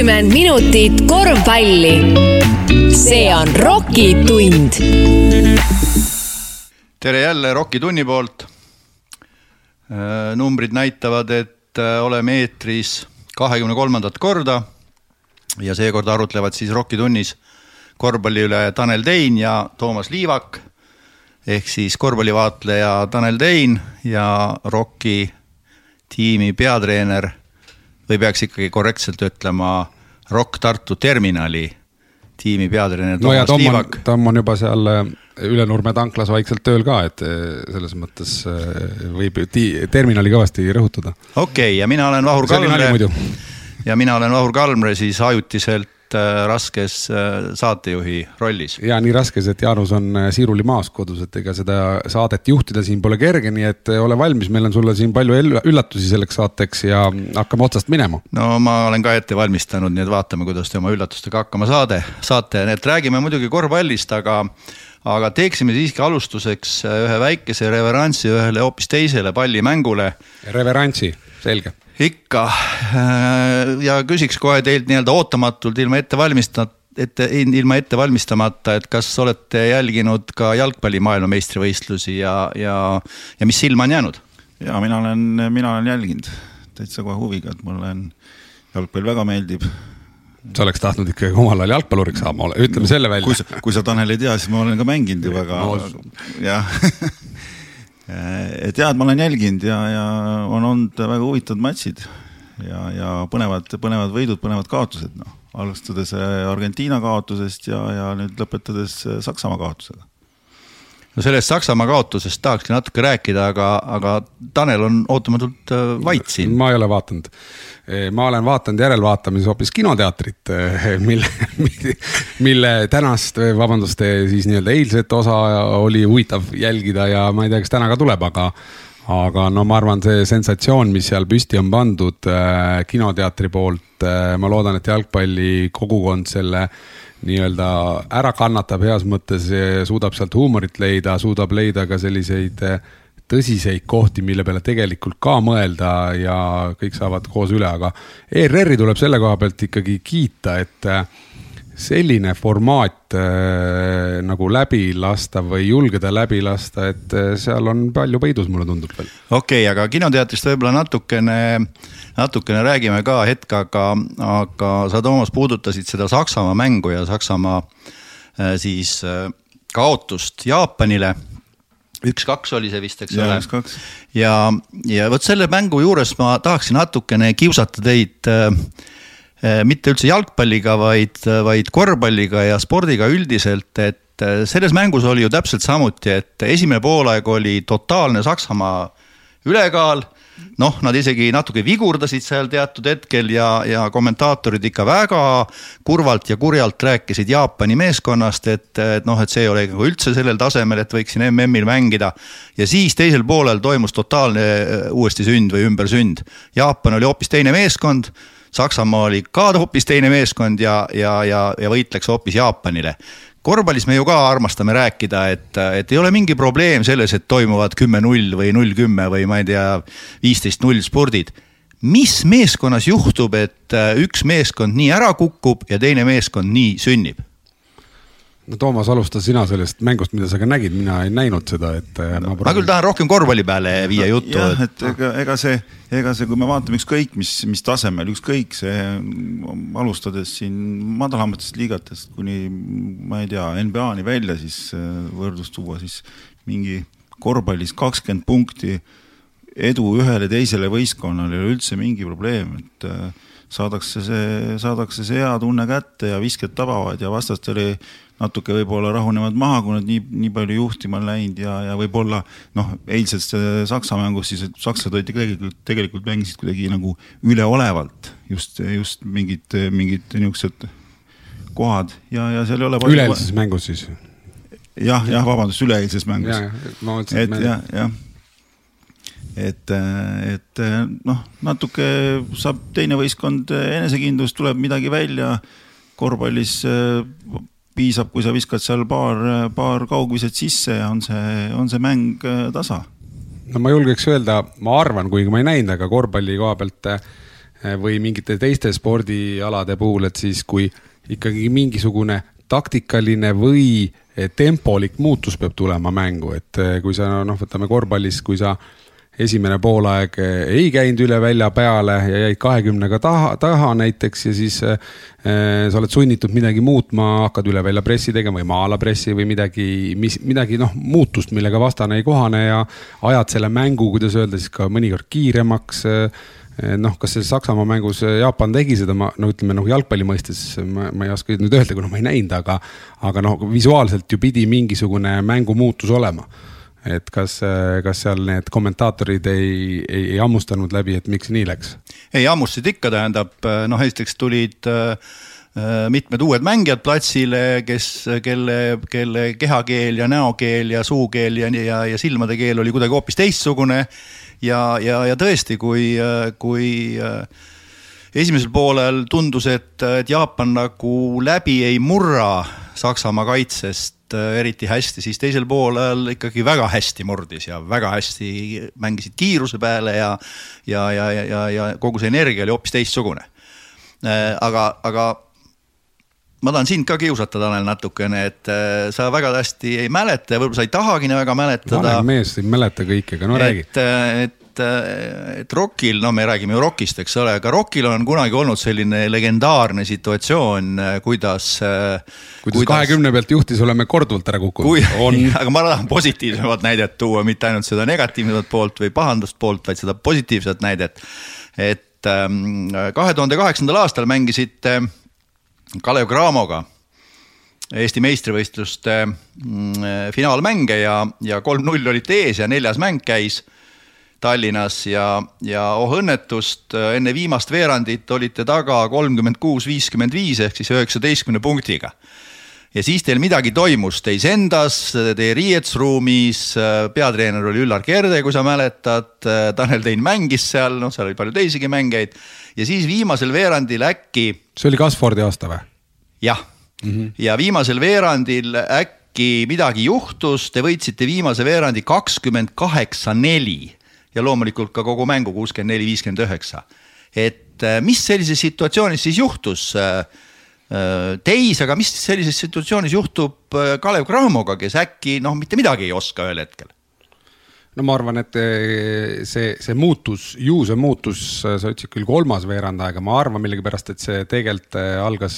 kuuskümmend minutit korvpalli. see on Rocki tund. tere jälle Rocki tunni poolt. Äh, numbrid näitavad, et äh, oleme eetris kahekümne kolmandat korda ja seekord arutlevad siis Rocki tunnis korvpalli üle Tanel Tein ja Toomas Liivak ehk siis korvpallivaatleja Tanel Tein ja Rocki tiimi peatreener või peaks ikkagi korrektselt ütlema Rock Tartu terminali tiimi peatreener no Toomas Liivak. Tamm on juba seal äh, Ülenurme tanklas vaikselt tööl ka, et äh, selles mõttes äh, võib terminali kõvasti rõhutada. okei okay,, ja mina olen Vahur Kalmre. ja mina olen Vahur Kalmre siis ajutiselt Äh, raskes äh, saatejuhi rollis. ja nii raskes, et Jaanus on äh, siiruli maas kodus, et ega seda saadet juhtida siin pole kerge, nii et ole valmis, meil on sulle siin palju üllatusi selleks saateks ja hakkame otsast minema. no ma olen ka ette valmistanud, nii et vaatame, kuidas te oma üllatustega hakkama saade, saate, nii et räägime muidugi korvpallist, aga aga teeksime siiski alustuseks ühe väikese reverantsi ühele hoopis teisele pallimängule. reverantsi, selge ikka äh, ja küsiks kohe teilt nii-öelda ootamatult ilma ette valmistamata ette, ilma ette valmistamata, et kas olete jälginud ka jalgpalli maailmameistrivõistlusi ja, ja, ja mis silma on jäänud? ja mina olen, mina olen jälginud täitsa kohe huviga, et mulle jalgpall väga meeldib. sa oleks tahtnud ikkagi omal ajal jalgpalluriks saama, ütleme no, selle välja. kui sa, kui sa Tanel ei tea, siis ma olen ka mänginud ju väga no,, jah et jah, et ma olen jälginud ja, ja on olnud väga huvitavad matšid ja, ja põnevad, põnevad võidud, põnevad kaotused, noh. alustades äh, Argentiina kaotusest ja, ja nüüd lõpetades äh, Saksamaa kaotusega no sellest Saksamaa kaotusest tahakski natuke rääkida, aga, aga Tanel on ootamatult äh, vait siin. ma ei ole vaadanud. ma olen vaadanud järelvaatamises hoopis kinoteatrit, mille, mille tänast, vabandust, siis nii-öelda eilset osa oli huvitav jälgida ja ma ei tea, kas täna ka tuleb, aga aga no ma arvan, see sensatsioon, mis seal püsti on pandud äh, kinoteatri poolt äh,, ma loodan, et jalgpallikogukond selle äh, nii-öelda ära kannatab heas mõttes, suudab sealt huumorit leida, suudab leida ka selliseid eh, tõsiseid kohti, mille peale tegelikult ka mõelda ja kõik saavad koos üle, aga ERR-i tuleb selle koha pealt ikkagi kiita, et eh, selline formaat äh, nagu läbi lasta või julgeda läbi lasta, et äh, seal on palju peidus, mulle tundub veel. okei okay,, aga kinoteatrist võib-olla natukene, natukene räägime ka hetk, aga, aga sa, Toomas, puudutasid seda Saksamaa mängu ja Saksamaa äh, siis äh, kaotust Jaapanile üks-kaks oli see vist, eks ja, ole. ja, ja vot selle mängu juures ma tahaksin natukene kiusata teid äh, mitte üldse jalgpalliga, vaid, vaid korvpalliga ja spordiga üldiselt, et eh, selles mängus oli ju täpselt samuti, et esimene poolaeg oli totaalne Saksamaa ülekaal noh, nad isegi natuke vigurdasid seal teatud hetkel ja, ja kommentaatorid ikka väga kurvalt ja kurjalt rääkisid Jaapani meeskonnast, et, et noh, et see ei ole nagu üldse sellel tasemel, et võiks siin MM-il mängida. ja siis teisel poolel toimus totaalne eh, uuesti sünd või ümbersünd. Jaapan oli hoopis teine meeskond Saksamaa oli ka hoopis teine meeskond ja, ja, ja, ja võitleks hoopis Jaapanile korvpallis me ju ka armastame rääkida, et, et ei ole mingi probleem selles, et toimuvad kümme-null või null-kümme või ma ei tea, viisteist-null spordid. mis meeskonnas juhtub, et üks meeskond nii ära kukub ja teine meeskond nii sünnib? No Toomas, alusta sina sellest mängust, mida sa ka nägid, mina ei näinud seda, et äh, no,. ma küll tahan rohkem korvpalli peale viia no, juttu. jah, et ega, ega see, ega see, kui me vaatame ükskõik mis, mis tasemel, ükskõik see, alustades siin madalamatest liigatest kuni ma ei tea, NBA-ni välja siis äh, võrdlust tuua, siis mingi korvpallis kakskümmend punkti edu ühele teisele võistkonnale ei ole üldse mingi probleem, et äh, saadakse see, saadakse see hea tunne kätte ja visked tabavad ja vastastel ei natuke võib-olla rahunevad maha, kui nad nii, nii palju juhtima on läinud ja, ja võib-olla noh, eilsest Saksa mängust siis sakslased olid tegelikult, tegelikult mängisid kuidagi nagu üleolevalt just, just mingid, mingid niisugused kohad ja, ja seal ei ole. üleeilses mängus siis? jah, jah, vabandust, üleeilses mängus. et jah, jah et, et noh, natuke saab teine võistkond enesekindlust, tuleb midagi välja korvpallis piisab, kui sa viskad seal paar, paar kaugviset sisse ja on see, on see mäng äh, tasa. no ma julgeks öelda, ma arvan, kuigi ma ei näinud, aga korvpalli koha pealt äh, või mingite teiste spordialade puhul, et siis kui ikkagi mingisugune taktikaline või tempolik muutus peab tulema mängu, et kui sa noh, võtame korvpallis, kui sa esimene poolaeg ei käinud üle välja peale ja jäid kahekümnega taha, taha näiteks ja siis äh, sa oled sunnitud midagi muutma, hakkad üle välja pressi tegema või maalapressi või midagi, mis, midagi noh, muutust, millega vastane ei kohane ja ajad selle mängu, kuidas öelda siis ka mõnikord kiiremaks noh, kas selles Saksamaa mängus Jaapan tegi seda, ma no ütleme noh, jalgpalli mõistes ma, ma ei oska nüüd öelda, kuna ma ei näinud, aga, aga noh, visuaalselt ju pidi mingisugune mängumuutus olema et kas, kas seal need kommentaatorid ei, ei, ei hammustanud läbi, et miks nii läks? ei hammustasid ikka, tähendab noh, esiteks tulid äh, mitmed uued mängijad platsile, kes, kelle, kelle kehakeel ja näokeel ja suukeel ja, ja, ja silmade keel oli kuidagi hoopis teistsugune. ja, ja, ja tõesti, kui, kui äh, esimesel poolel tundus, et, et Jaapan nagu läbi ei murra Saksamaa kaitsest Äh, eriti hästi, siis teisel poolel ikkagi väga hästi murdis ja väga hästi mängisid kiiruse peale ja, ja, ja, ja, ja, ja kogu see energia oli hoopis teistsugune. Äh, aga, aga ma tahan sind ka kiusata, Tanel, natukene, et äh, sa väga hästi ei mäleta ja võib-olla sa ei tahagi nii väga mäletada. vanem mees ei mäleta kõike, aga no räägi. et, et et, et Rockil, no me räägime ju Rockist, eks ole, aga Rockil on kunagi olnud selline legendaarne situatsioon, kuidas. kuidas kahekümne pealt juhtis oleme korduvalt ära kukkunud. aga ma tahan positiivsemat näidet tuua, mitte ainult seda negatiivset poolt või pahandust poolt, vaid seda positiivset näidet. et ähm, kahe tuhande kaheksandal aastal mängisite Kalev Cramoga Eesti meistrivõistluste mm, finaalmänge ja, ja kolm-null olite ees ja neljas mäng käis Tallinnas ja, ja oh õnnetust, enne viimast veerandit olite taga kolmkümmend kuus, viiskümmend viis ehk siis üheksateistkümne punktiga. ja siis teil midagi toimus teis endas, teie riietusruumis, peatreener oli Üllar Kerde, kui sa mäletad, Tanel Tein mängis seal, noh, seal oli palju teisigi mängijaid ja siis viimasel veerandil äkki. see oli Kasfordi aasta või? jah mm, -hmm. ja viimasel veerandil äkki midagi juhtus, te võitsite viimase veerandi kakskümmend kaheksa, neli ja loomulikult ka kogu mängu kuuskümmend neli, viiskümmend üheksa. et äh, mis sellises situatsioonis siis juhtus äh, äh, teis, aga mis sellises situatsioonis juhtub Kalev Cramoga, kes äkki noh, mitte midagi ei oska ühel hetkel? no ma arvan, et see, see muutus, ju see muutus, sa ütlesid küll kolmas veerand aega, ma arvan millegipärast, et see tegelikult algas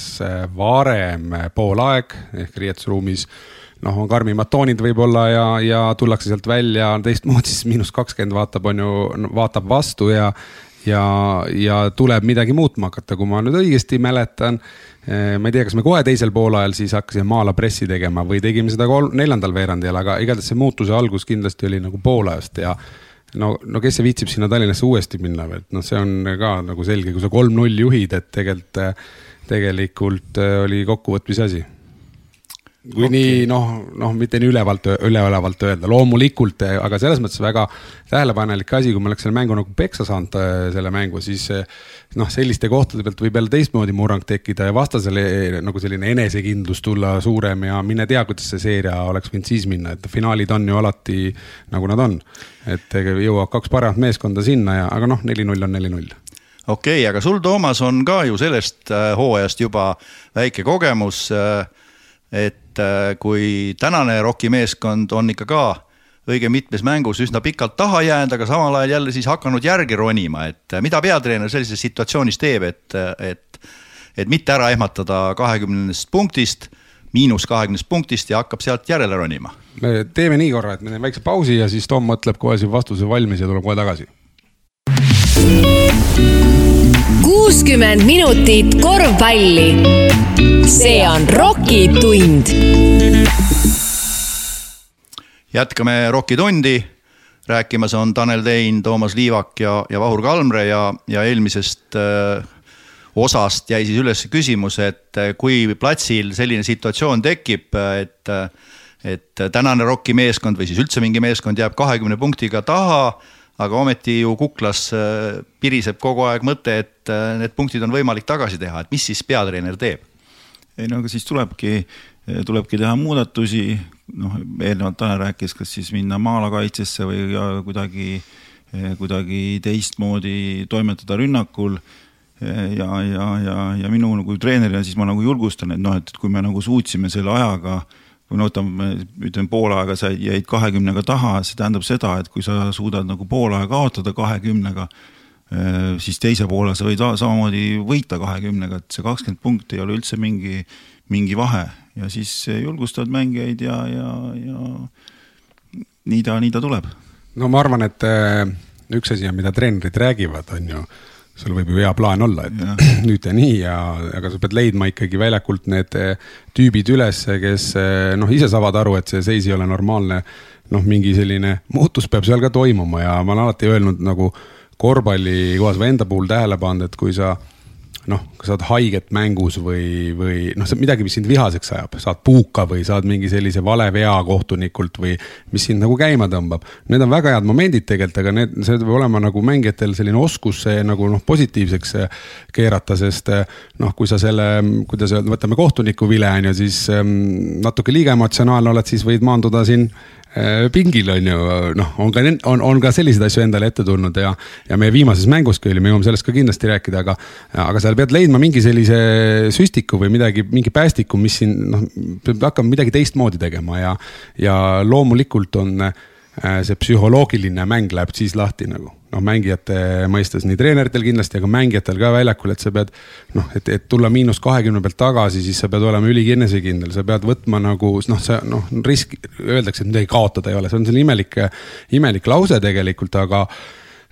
varem poolaeg ehk riietusruumis noh, on karmimad toonid võib-olla ja, ja tullakse sealt välja teistmoodi, siis miinus kakskümmend vaatab, on ju, vaatab vastu ja, ja, ja tuleb midagi muutma hakata, kui ma nüüd õigesti mäletan. Eh, ma ei tea, kas me kohe teisel poolajal siis hakkasime maala pressi tegema või tegime seda kolm, neljandal veerandil, aga igatahes see muutuse algus kindlasti oli nagu poolajast ja no, no kes see viitsib sinna Tallinnasse uuesti minna või, et noh, see on ka nagu selge, kui sa kolm-null juhid, et tegelikult, tegelikult eh, oli kokkuvõtmise asi kui okay. nii noh, noh, mitte nii ülevalt, üleolevalt öelda, loomulikult, aga selles mõttes väga tähelepanelik asi, kui ma oleks selle mängu nagu peksa saanud, äh, selle mängu, siis äh, noh, selliste kohtade pealt võib jälle teistmoodi murrang tekkida ja vastasele äh, nagu selline enesekindlus tulla suurem ja mine tea, kuidas see seeria oleks võinud siis minna, et finaalid on ju alati nagu nad on. et jõuavad kaks paremat meeskonda sinna ja, aga noh, neli-null on neli-null okei okay,, aga sul, Toomas, on ka ju sellest hooajast juba väike kogemus äh, et äh, kui tänane ROK-i meeskond on ikka ka õige mitmes mängus üsna pikalt taha jäänud, aga samal ajal jälle siis hakanud järgi ronima, et äh, mida peatreener sellises situatsioonis teeb, et, et, et mitte ära ehmatada kahekümnendast punktist, miinus kahekümnest punktist ja hakkab sealt järele ronima? me teeme nii korra, et me teeme väikse pausi ja siis Tom mõtleb kohe siin vastuse valmis ja tuleb kohe tagasi. Kuuskümmend minutit korvpalli see on Rocki tund. jätkame Rocki tundi. rääkimas on Tanel Tein, Toomas Liivak ja, ja Vahur Kalmre ja, ja eelmisest äh, osast jäi siis üles küsimus, et äh, kui platsil selline situatsioon tekib, et äh, et tänane ROK-i meeskond või siis üldse mingi meeskond jääb kahekümne punktiga taha, aga ometi ju kuklas äh, piriseb kogu aeg mõte, et need punktid on võimalik tagasi teha, et mis siis peatreener teeb? ei no aga siis tulebki, tulebki teha muudatusi, noh, eelnevalt Tanel rääkis, kas siis minna maalakaitsesse või kuidagi, kuidagi teistmoodi toimetada rünnakul. ja, ja, ja, ja minu nagu treenerina siis ma nagu julgustan, et noh, et kui me nagu suutsime selle ajaga kui no võtame, ütleme poole aega sa jäid kahekümnega taha, see tähendab seda, et kui sa suudad nagu poole aega kaotada kahekümnega, siis teise poole sa võid samamoodi võita kahekümnega, et see kakskümmend punkti ei ole üldse mingi, mingi vahe ja siis julgustavad mängijaid ja, ja, ja nii ta, nii ta tuleb. no ma arvan, et üks asi on, mida treenerid räägivad, on ju sul võib ju hea plaan olla, et ja. nüüd ja nii ja, aga sa pead leidma ikkagi väljakult need eh, tüübid üles, kes eh, noh, ise saavad aru, et see seis ei ole normaalne. noh, mingi selline muutus peab seal ka toimuma ja ma olen alati öelnud nagu korvpalli kohas või enda puhul tähele pannud, et kui sa noh, kas saad haiget mängus või, või noh, midagi, mis sind vihaseks ajab, saad puuka või saad mingi sellise vale vea kohtunikult või mis sind nagu käima tõmbab. Need on väga head momendid tegelikult, aga need, see peab olema nagu mängijatel selline oskus see nagu noh, positiivseks keerata, sest noh, kui sa selle, kuidas öelda, võtame kohtuniku vile on ju, siis ähm, natuke liiga emotsionaalne oled, siis võid maanduda siin Äh, pingil on ju, noh, on ka, on, on ka selliseid asju endale ette tulnud ja, ja meie viimases mänguski oli, me jõuame sellest ka kindlasti rääkida, aga, aga seal pead leidma mingi sellise süstiku või midagi, mingi päästiku, mis siin noh, peab hakkama midagi teistmoodi tegema ja, ja loomulikult on äh, see psühholoogiline mäng läheb siis lahti nagu noh, mängijate mõistes nii treeneritel kindlasti, aga mängijatel ka väljakul, et sa pead noh, et, et tulla miinus kahekümne pealt tagasi, siis sa pead olema üligi enesekindel, sa pead võtma nagu noh, see noh, risk, öeldakse, et midagi kaotada ei ole, see on selline imelik, imelik lause tegelikult, aga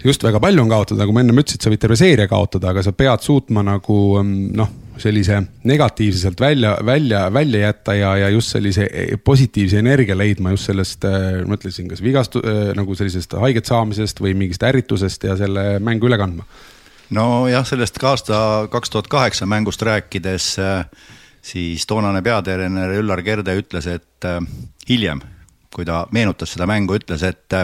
just väga palju on kaotada, nagu ma ennem ütlesin, sa võid terve seeria kaotada, aga sa pead suutma nagu noh sellise negatiivselt välja, välja, välja jätta ja, ja just sellise e, positiivse energia leidma just sellest, äh, ma ütlesin, kas vigastu-, äh, nagu sellisest haiget saamisest või mingist ärritusest ja selle mängu üle kandma. nojah, sellest ka aasta kaks tuhat kaheksa mängust rääkides, äh, siis toonane peatreener Üllar Kerde ütles, et hiljem, kui ta meenutas seda mängu, ütles, et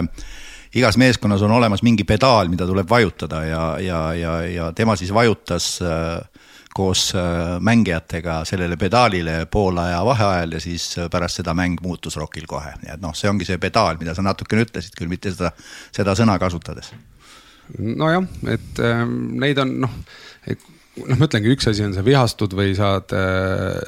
igas meeskonnas on olemas mingi pedaal, mida tuleb vajutada ja, ja, ja, ja tema siis vajutas äh, koos äh, mängijatega sellele pedaalile poolaja vaheajal ja siis äh, pärast seda mäng muutus rokil kohe, nii et noh, see ongi see pedaal, mida sa natukene ütlesid küll, mitte seda, seda sõna kasutades. nojah, et äh, neid on noh, noh, ma ütlengi, üks asi on sa vihastud või saad,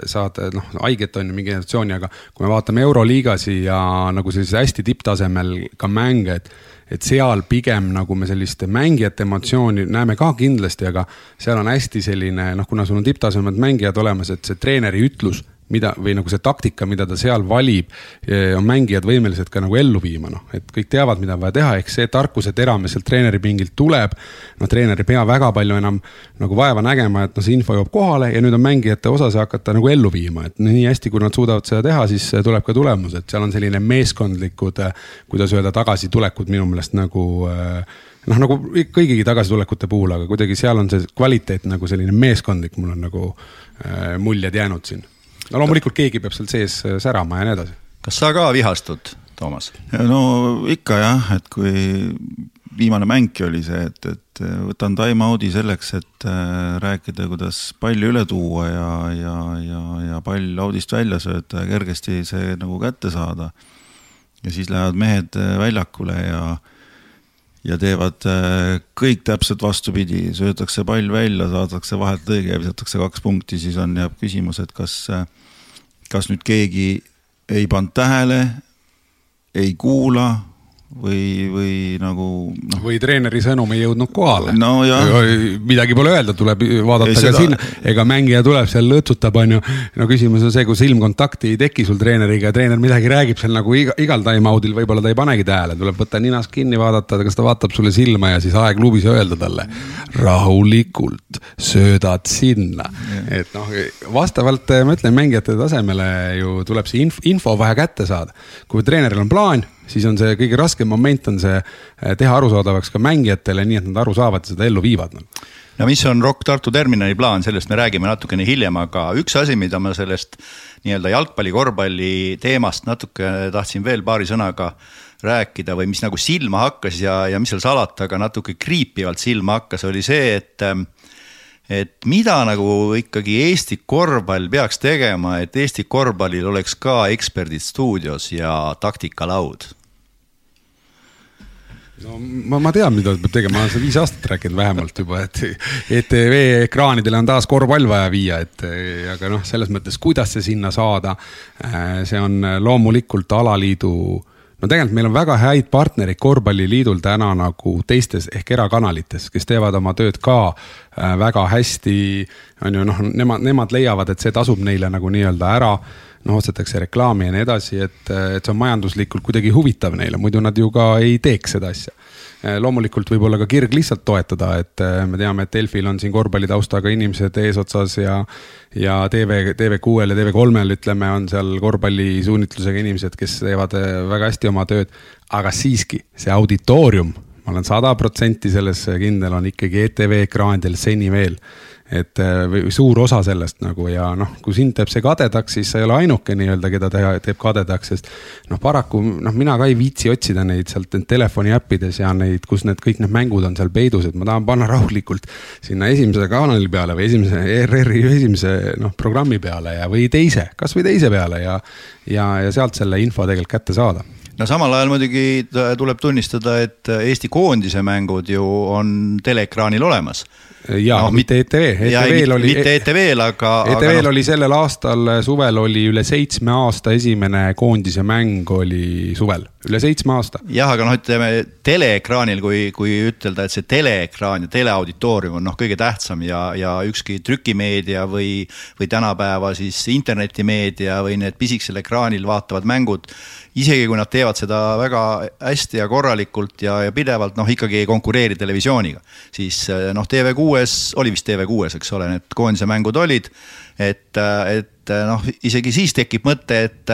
saad noh, haiget on ju mingi emotsiooni, aga kui me vaatame Euroliigasi ja nagu sellises hästi tipptasemel ka mänge, et et seal pigem nagu me sellist mängijate emotsiooni näeme ka kindlasti, aga seal on hästi selline noh, kuna sul on tipptasemel mängijad olemas, et see treeneri ütlus mida või nagu see taktika, mida ta seal valib, eh, on mängijad võimelised ka nagu ellu viima, noh, et kõik teavad, mida on vaja teha, ehk see tarkuse tera, mis sealt treeneri pingilt tuleb. no treener ei pea väga palju enam nagu vaeva nägema, et noh, see info jõuab kohale ja nüüd on mängijate osa see hakata nagu ellu viima, et nii hästi, kui nad suudavad seda teha, siis tuleb ka tulemus, et seal on selline meeskondlikud, eh, kuidas öelda, tagasitulekud minu meelest nagu eh, noh, nagu kõigigi tagasitulekute puhul, aga kuidagi seal on see kvaliteet nagu selline meeskondlik, mul on nagu äh, muljed jäänud siin no loomulikult keegi peab seal sees äh, särama ja nii edasi. kas sa ka vihastud, Toomas? no ikka jah, et kui viimane mängki oli see, et, et äh, võtan time-out'i selleks, et äh, rääkida, kuidas palli üle tuua ja, ja, ja, ja pall audist välja sööta ja kergesti see nagu kätte saada. ja siis lähevad mehed väljakule ja ja teevad kõik täpselt vastupidi, söödakse pall välja, saadakse vahelt õige ja visatakse kaks punkti, siis on, jääb küsimus, et kas, äh, kas nüüd keegi ei pannud tähele, ei kuula või, või nagu noh. või treeneri sõnum ei jõudnud kohale no,. midagi pole öelda, tuleb vaadata ei, ka seda... sinna, ega mängija tuleb seal lõõtsutab, onju. no küsimus on see, kui silmkontakti ei teki sul treeneriga, treener midagi räägib seal nagu iga, igal time-out'il, võib-olla ta ei panegi tähele, tuleb võtta ninast kinni, vaadata, kas ta vaatab sulle silma ja siis aegluubis öelda talle rahulikult söödad sinna. et noh, vastavalt ma ütlen, mängijate tasemele ju tuleb see info, info vaja kätte saada. kui treeneril on plaan siis on see kõige raskem moment on see eh, teha arusaadavaks ka mängijatele, nii et nad aru saavad ja seda ellu viivad nagu no mis on Rock Tartu terminali plaan, sellest me räägime natukene hiljem, aga üks asi, mida ma sellest nii-öelda jalgpalli, korvpalli teemast natuke tahtsin veel paari sõnaga rääkida või mis nagu silma hakkas ja, ja mis seal salata, aga natuke kriipivalt silma hakkas, oli see, et et mida nagu ikkagi Eesti korvpall peaks tegema, et Eesti korvpallil oleks ka eksperdid stuudios ja taktikalaud no ma, ma tean, mida peab tegema, ma olen seda viis aastat rääkinud vähemalt juba, et ETV ekraanidele on taas korvpall vaja viia, et aga noh, selles mõttes, kuidas see sinna saada. Äh, see on loomulikult alaliidu, no tegelikult meil on väga häid partnereid korvpalliliidul täna nagu teistes ehk erakanalites, kes teevad oma tööd ka äh, väga hästi. On ju noh, nemad, nemad leiavad, et see tasub neile nagu nii-öelda ära noh, ostetakse reklaami ja nii edasi, et, et see on majanduslikult kuidagi huvitav neile, muidu nad ju ka ei teeks seda asja loomulikult võib olla ka kirg lihtsalt toetada, et eh, me teame, et Delfil on siin korvpallitaustaga inimesed eesotsas ja. ja TV, TV6-l ja TV3-l ütleme, on seal korvpallisuunitlusega inimesed, kes teevad eh, väga hästi oma tööd. aga siiski see auditoorium, ma olen sada protsenti selles kindel, on ikkagi ETV ekraanidel seni veel et äh, või suur osa sellest nagu ja noh, kui sind teeb see kadedaks, siis sa ei ole ainuke nii-öelda, keda teha, teeb kadedaks, sest noh, paraku noh, mina ka ei viitsi otsida neid sealt telefoni äppides ja neid, kus need kõik need mängud on seal peidus, et ma tahan panna rahulikult sinna esimese kanali peale või esimese ERR-i esimese noh, programmi peale ja, või teise, kasvõi teise peale ja, ja, ja sealt selle info tegelikult kätte saada. No samal ajal muidugi tuleb tunnistada, et Eesti koondise mängud ju on teleekraanil olemas ja no, mitte ETV, ETV-l oli. mitte ETV-l, aga. ETV-l no... oli sellel aastal suvel oli üle seitsme aasta esimene koondise mäng oli suvel, üle seitsme aasta. jah, aga noh, ütleme teleekraanil, kui, kui ütelda, et see teleekraan ja teleauditoorium on noh, kõige tähtsam ja, ja ükski trükimeedia või, või tänapäeva siis internetimeedia või need pisikesel ekraanil vaatavad mängud isegi kui nad teevad seda väga hästi ja korralikult ja, ja pidevalt noh, ikkagi ei konkureeri televisiooniga. siis noh, TV6-s oli vist TV6-s, eks ole, need koondise mängud olid. et, et noh, isegi siis tekib mõte, et,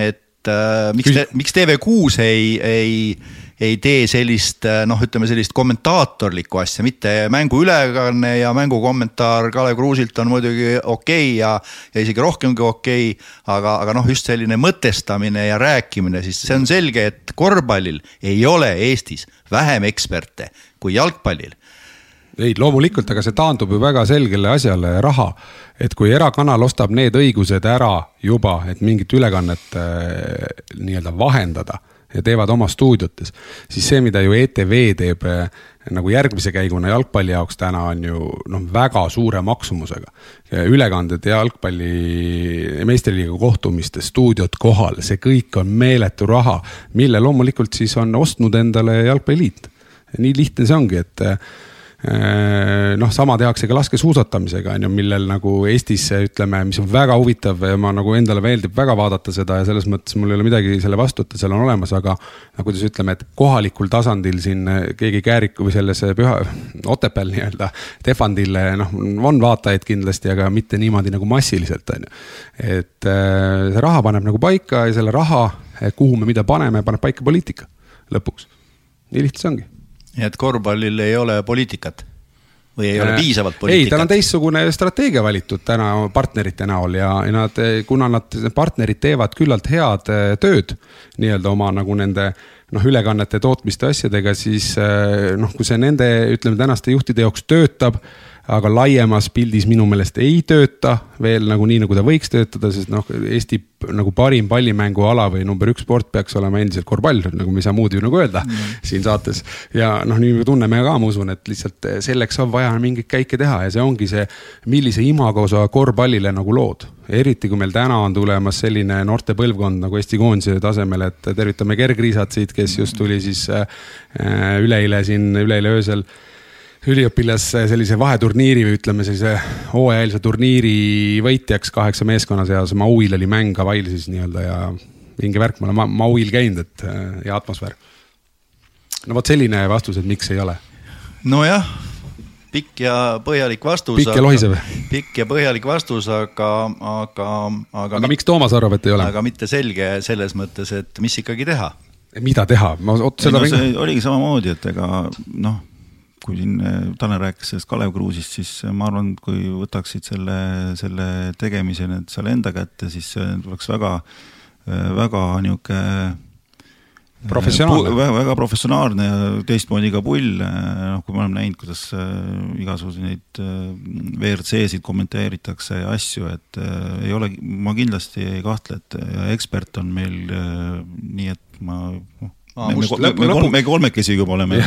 et miks, miks TV6 ei, ei ei tee sellist noh, ütleme sellist kommentaatorlikku asja, mitte mänguülekanne ja mängukommentaar Kalev Kruusilt on muidugi okei okay ja, ja isegi rohkemgi okei okay,. aga, aga noh, just selline mõtestamine ja rääkimine, siis see on selge, et korvpallil ei ole Eestis vähem eksperte kui jalgpallil ei, loomulikult, aga see taandub ju väga selgele asjale, raha. et kui erakanal ostab need õigused ära juba, et mingit ülekannet äh, nii-öelda vahendada ja teevad oma stuudiotes, siis see, mida ju ETV teeb eh, nagu järgmise käiguna jalgpalli jaoks täna on ju noh, väga suure maksumusega. ülekanded jalgpalli meistriliiga kohtumiste, stuudiod kohal, see kõik on meeletu raha, mille loomulikult siis on ostnud endale jalgpalliliit. nii lihtne see ongi, et Äh, noh, sama tehakse ka laskesuusatamisega on ju, millel nagu Eestis ütleme, mis on väga huvitav ja ma nagu endale meeldib väga vaadata seda ja selles mõttes mul ei ole midagi selle vastu, et ta seal on olemas, aga. no kuidas ütleme, et kohalikul tasandil siin keegi Kääriku või selles püha, Otepääl nii-öelda. Tehvandil noh, on vaatajaid kindlasti, aga mitte niimoodi nagu massiliselt on ju. et äh, see raha paneb nagu paika ja selle raha, kuhu me mida paneme, paneb paika poliitika lõpuks. nii lihtne see ongi nii et korvpallil ei ole poliitikat või ei ole äh, piisavalt poliitikat? ei, tal on teistsugune strateegia valitud täna partnerite näol ja, ja nad, kuna nad, partnerid teevad küllalt head äh, tööd nii-öelda oma nagu nende noh, ülekannete tootmiste asjadega, siis äh, noh, kui see nende, ütleme tänaste juhtide jaoks töötab aga laiemas pildis minu meelest ei tööta veel nagu nii, nagu ta võiks töötada, sest noh, Eesti nagu parim pallimänguala või number üks sport peaks olema endiselt korvpall, nagu me ei saa muud ju nagu öelda mm. siin saates. ja noh, nii me tunneme ka, ma usun, et lihtsalt selleks on vaja mingeid käike teha ja see ongi see, millise imago sa korvpallile nagu lood eriti kui meil täna on tulemas selline noorte põlvkond nagu Eesti koondise tasemel, et tervitame Gerg Riisat siit, kes just tuli siis äh, üleeile siin, üleeile öösel äh, üliõpilas sellise vaheturniiri või ütleme sellise hooajalise turniiri võitjaks kaheksa meeskonna seas. Mauil oli mäng Hawaii'l nii-öelda ja vinge värk, ma olen Mauil käinud, et hea atmosfäär. no vot selline vastus, et miks ei ole. nojah, pikk ja põhjalik vastus. pikk ja lohisev. pikk ja põhjalik vastus, aga, aga, aga. aga miks Toomas arvab, et ei ole? aga mitte selge selles mõttes, et mis ikkagi teha mida teha, ma oot seda. No, oligi samamoodi, et ega noh, kui siin eh, Tanel rääkis sellest Kalev Kruusist, siis eh, ma arvan, kui võtaksid selle, selle tegemise nüüd seal enda kätte, siis tuleks väga, eh, väga niisugune professionaalne. väga, väga professionaalne ja teistmoodi ka pull, noh, kui me oleme näinud, kuidas igasuguseid WRC-sid kommenteeritakse ja asju, et ei ole, ma kindlasti ei kahtle, et ekspert on meil nii, et ma noh, me, me, me, me, kolm, me kolmekesi juba oleme.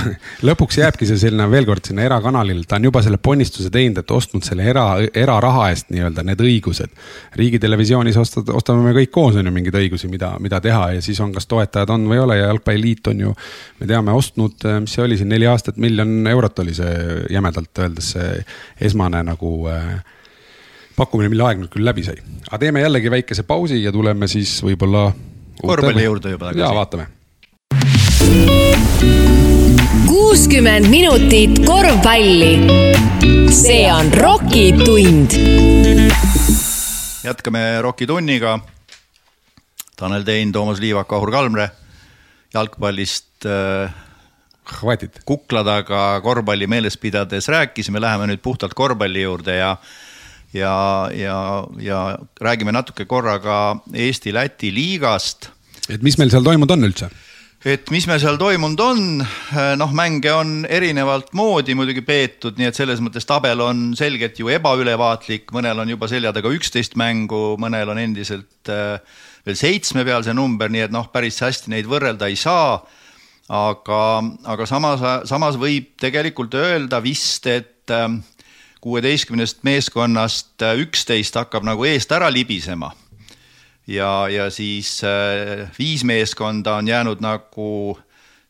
lõpuks jääbki see sinna veel kord sinna erakanalile, ta on juba selle ponnistuse teinud, et ostnud selle era, eraraha eest nii-öelda need õigused. riigitelevisioonis ostad, ostame me kõik koos on ju mingeid õigusi, mida, mida teha ja siis on, kas toetajad on või ei ole ja jalgpalliliit on ju. me teame, ostnud, mis see oli siin neli aastat, miljon eurot oli see jämedalt öeldes see esmane nagu äh, pakkumine, mille aeg nüüd küll läbi sai. aga teeme jällegi väikese pausi ja tuleme siis võib-olla. korvpalli juurde juba tagasi. ja vaatame kuuskümmend minutit korvpalli. see on Rocki tund. jätkame Rocki tunniga. Tanel Tein, Toomas Liivak, Ahur Kalmre jalgpallist äh, Hvatit. kukla taga korvpalli meeles pidades rääkisime, läheme nüüd puhtalt korvpalli juurde ja ja, ja, ja räägime natuke korra ka Eesti-Läti liigast. et mis meil seal toimunud on üldse? Et mis meil seal toimunud on, noh, mänge on erinevalt moodi muidugi peetud, nii et selles mõttes tabel on selgelt ju ebaülevaatlik, mõnel on juba selja taga üksteist mängu, mõnel on endiselt äh, veel seitsme peal see number, nii et noh, päris hästi neid võrrelda ei saa. aga, aga samas, samas võib tegelikult öelda vist, et äh, kuueteistkümnest meeskonnast äh, üksteist hakkab nagu eest ära libisema ja, ja siis äh, viis meeskonda on jäänud nagu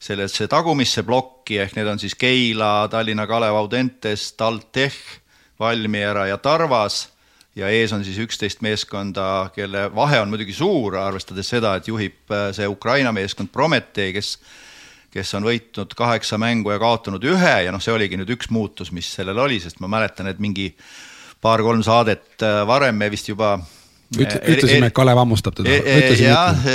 sellesse tagumisse plokki, ehk need on siis Keila, Tallinna Kalev, Audentes, TalTech, Valmiera ja Tarvas. Ja ees on siis üksteist meeskonda, kelle vahe on muidugi suur, arvestades seda, et juhib äh, see Ukraina meeskond Prometee, kes kes on võitnud kaheksa mängu ja kaotanud ühe. Ja noh, see oligi nüüd üks muutus, mis sellel oli, sest ma mäletan, et mingi paar-kolm saadet äh, varem me vist juba Üt, ütlesime, et Kalev hammustab teda. jah,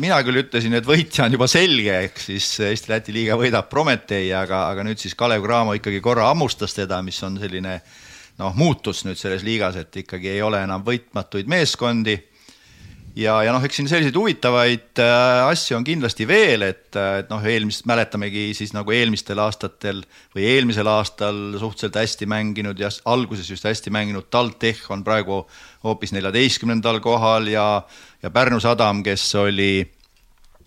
mina küll ütlesin, et võitja on juba selge, ehk siis Eesti-Läti liiga võidab Prometee, aga, aga nüüd siis Kalev Cramo ikkagi korra hammustas teda, mis on selline noh, muutus nüüd selles liigas, et ikkagi ei ole enam võitmatuid meeskondi ja, ja noh, eks siin selliseid huvitavaid äh, asju on kindlasti veel, et, äh, et noh, eelmist mäletamegi siis nagu eelmistel aastatel või eelmisel aastal suhteliselt hästi mänginud ja alguses just hästi mänginud TalTech on praegu hoopis neljateistkümnendal kohal ja, ja Pärnu Sadam, kes oli,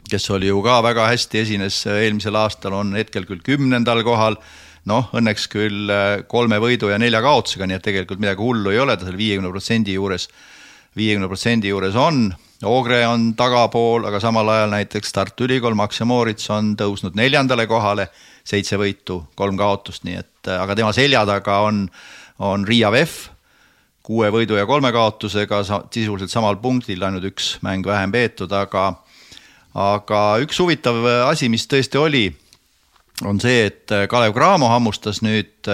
kes oli ju ka väga hästi esines eelmisel aastal, on hetkel küll kümnendal kohal. Noh, õnneks küll äh, kolme võidu ja nelja kaotusega, nii et tegelikult midagi hullu ei ole, ta seal viiekümne protsendi juures viiekümne protsendi juures on. Ogre on tagapool, aga samal ajal näiteks Tartu Ülikool, Max ja Moritz on tõusnud neljandale kohale, seitse võitu, kolm kaotust, nii et aga tema selja taga on, on Riia VEF kuue võidu ja kolme kaotusega sisuliselt samal punktil, ainult üks mäng vähem peetud, aga aga üks huvitav asi, mis tõesti oli, on see, et Kalev Cramo hammustas nüüd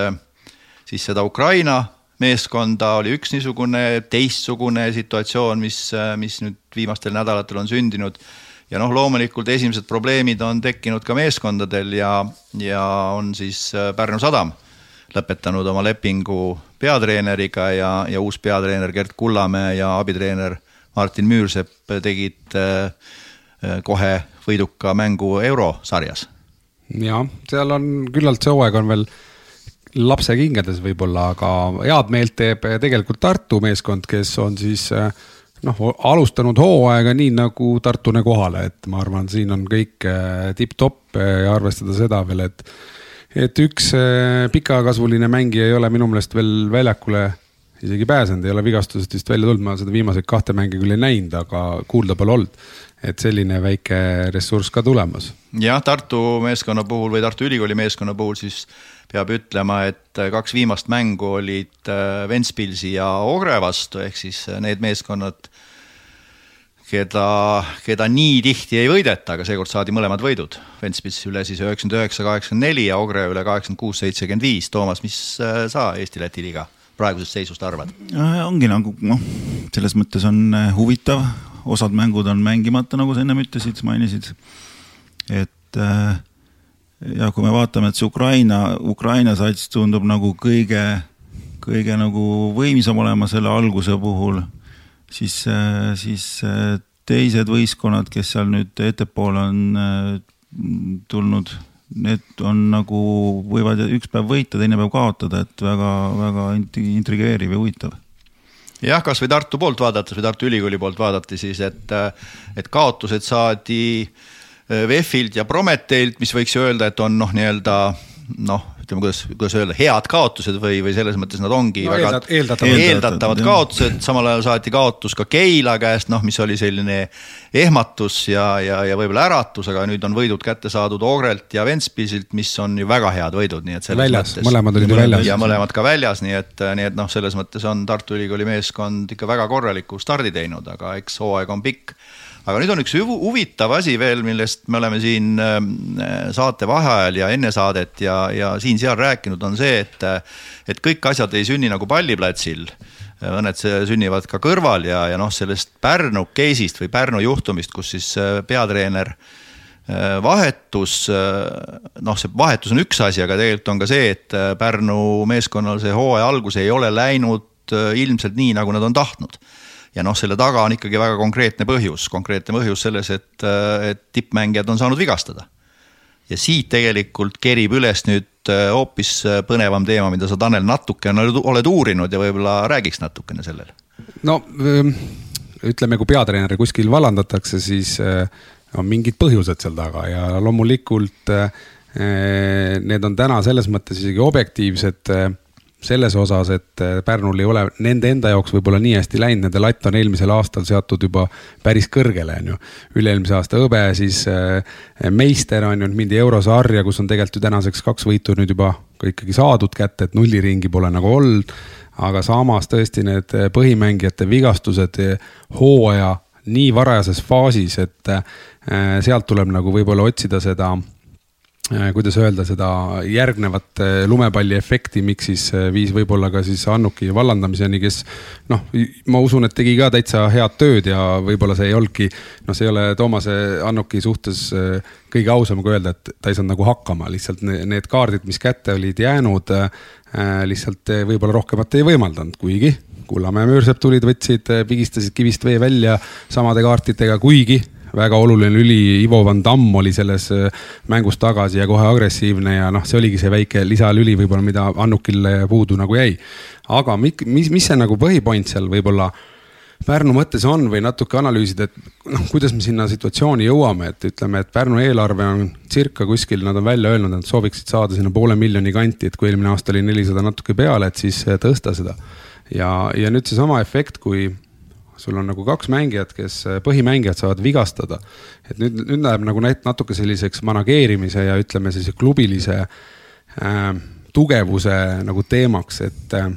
siis seda Ukraina meeskonda, oli üks niisugune teistsugune situatsioon, mis, mis nüüd viimastel nädalatel on sündinud. ja noh, loomulikult esimesed probleemid on tekkinud ka meeskondadel ja, ja on siis äh, Pärnu Sadam lõpetanud oma lepingu peatreeneriga ja, ja uus peatreener Gert Kullamäe ja abitreener Martin Müürsepp tegid äh, äh, kohe võiduka mängu eurosarjas. jah, seal on küllalt see hooaeg on veel lapse kingades võib-olla, aga head meelt teeb tegelikult Tartu meeskond, kes on siis noh, alustanud hooaega nii nagu Tartune kohale, et ma arvan, siin on kõik eh, tipp-topp ja arvestada seda veel, et et üks eh, pikakasvuline mängija ei ole minu meelest veel väljakule isegi pääsenud, ei ole vigastusest vist välja tulnud, ma seda viimaseid kahte mänge küll ei näinud, aga kuulda pole olnud. et selline väike ressurss ka tulemas. jah, Tartu meeskonna puhul või Tartu Ülikooli meeskonna puhul siis peab ütlema, et kaks viimast mängu olid äh, Ventspilsi ja Ogre vastu, ehk siis äh, need meeskonnad, keda, keda nii tihti ei võideta, aga seekord saadi mõlemad võidud. Ventspils üle siis üheksakümmend üheksa, kaheksakümmend neli ja Ogre üle kaheksakümmend kuus, seitsekümmend viis. Toomas, mis äh, sa Eesti-Läti liiga praegusest seisust arvad? ongi nagu noh, selles mõttes on huvitav, osad mängud on mängimata, nagu sa ennem ütlesid, mainisid, et äh, ja kui me vaatame, et see Ukraina, Ukraina sats tundub nagu kõige, kõige nagu võimsam olema selle alguse puhul, siis, siis teised võistkonnad, kes seal nüüd ettepoole on tulnud, need on nagu, võivad üks päev võita, teine päev kaotada, et väga-väga intrigeeriv ja huvitav. Jah, kasvõi Tartu poolt vaadates või Tartu Ülikooli poolt vaadati siis, et, et kaotused saadi VEF-ilt ja Prometeilt, mis võiks ju öelda, et on noh, nii-öelda noh ütleme, kuidas, kuidas öelda, head kaotused või, või selles mõttes nad ongi no, väga eeldatavad, eeldatavad kaotused, samal ajal saati kaotus ka Keila käest, noh, mis oli selline ehmatus ja, ja, ja võib-olla äratus, aga nüüd on võidud kätte saadud Ogrelt ja Ventspilsilt, mis on ju väga head võidud, nii et selles väljas, mõttes. mõlemad olid ju väljas. ja mõlemad ka väljas, nii et, nii et noh, selles mõttes on Tartu Ülikooli meeskond ikka väga korraliku stardi teinud, aga eks hooaeg on pikk aga nüüd on üks huvitav asi veel, millest me oleme siin ähm, saate vaheajal ja enne saadet ja, ja siin-seal rääkinud, on see, et, et kõik asjad ei sünni nagu palliplatsil. Mõned sünnivad ka kõrval ja, ja noh, sellest Pärnu case'ist või Pärnu juhtumist, kus siis äh, peatreener äh, vahetus, äh, noh, see vahetus on üks asi, aga tegelikult on ka see, et Pärnu meeskonnal see hooaja algus ei ole läinud ilmselt nii, nagu nad on tahtnud ja noh, selle taga on ikkagi väga konkreetne põhjus, konkreetne põhjus selles, et, et tippmängijad on saanud vigastada. ja siit tegelikult kerib üles nüüd äh, hoopis põnevam teema, mida sa, Tanel, natukene oled uurinud ja võib-olla räägiks natukene sellele. no ähm, ütleme, kui peatreeneri kuskil vallandatakse, siis äh, on mingid põhjused seal taga ja loomulikult äh, need on täna selles mõttes isegi objektiivsed selles osas, et äh, Pärnul ei ole nende enda jaoks võib-olla nii hästi läinud, nende latt on eelmisel aastal seatud juba päris kõrgele, on ju. üle-eelmise aasta hõbe, siis äh, meister on ju, mindi eurosarja, kus on tegelikult ju tänaseks kaks võitu nüüd juba ka ikkagi saadud kätte, et nulliringi pole nagu olnud. aga samas tõesti need äh, põhimängijate vigastused hooaja nii varajases faasis, et sealt tuleb nagu võib-olla otsida seda Äh, kuidas öelda seda järgnevat äh, lumepalliefekti, miks siis äh, viis võib-olla ka siis Annuki vallandamiseni, kes noh, ma usun, et tegi ka täitsa head tööd ja võib-olla see ei olnudki, noh, see ei ole Toomase Annuki suhtes kõige ausam, kui öelda, et ta ei saanud nagu hakkama, lihtsalt need kaardid, mis kätte olid jäänud, lihtsalt võib-olla rohkemat ei võimaldanud, kuigi Kullamäe Müürsepp tulid, võtsid, pigistasid kivist vee välja samade kaartidega, kuigi väga oluline lüli, Ivo Van Damm oli selles äh, mängus tagasi ja kohe agressiivne ja noh, see oligi see väike lisalüli võib-olla, mida Annukil puudu nagu jäi. aga mis, mis, see nagu põhipoint seal võib-olla Pärnu mõttes on või natuke analüüsida, et noh, kuidas me sinna situatsiooni jõuame, et ütleme, et Pärnu eelarve on circa kuskil, nad on välja öelnud, et sooviksid saada sinna poole miljoni kanti, et kui eelmine aasta oli nelisada natuke peale, et siis tõsta seda. ja, ja nüüd seesama efekt, kui sul on nagu kaks mängijat, kes, äh, põhimängijad saavad vigastada. et nüüd, nüüd läheb nagu natuke selliseks manageerimise ja ütleme sellise klubilise äh, tugevuse nagu teemaks, et äh,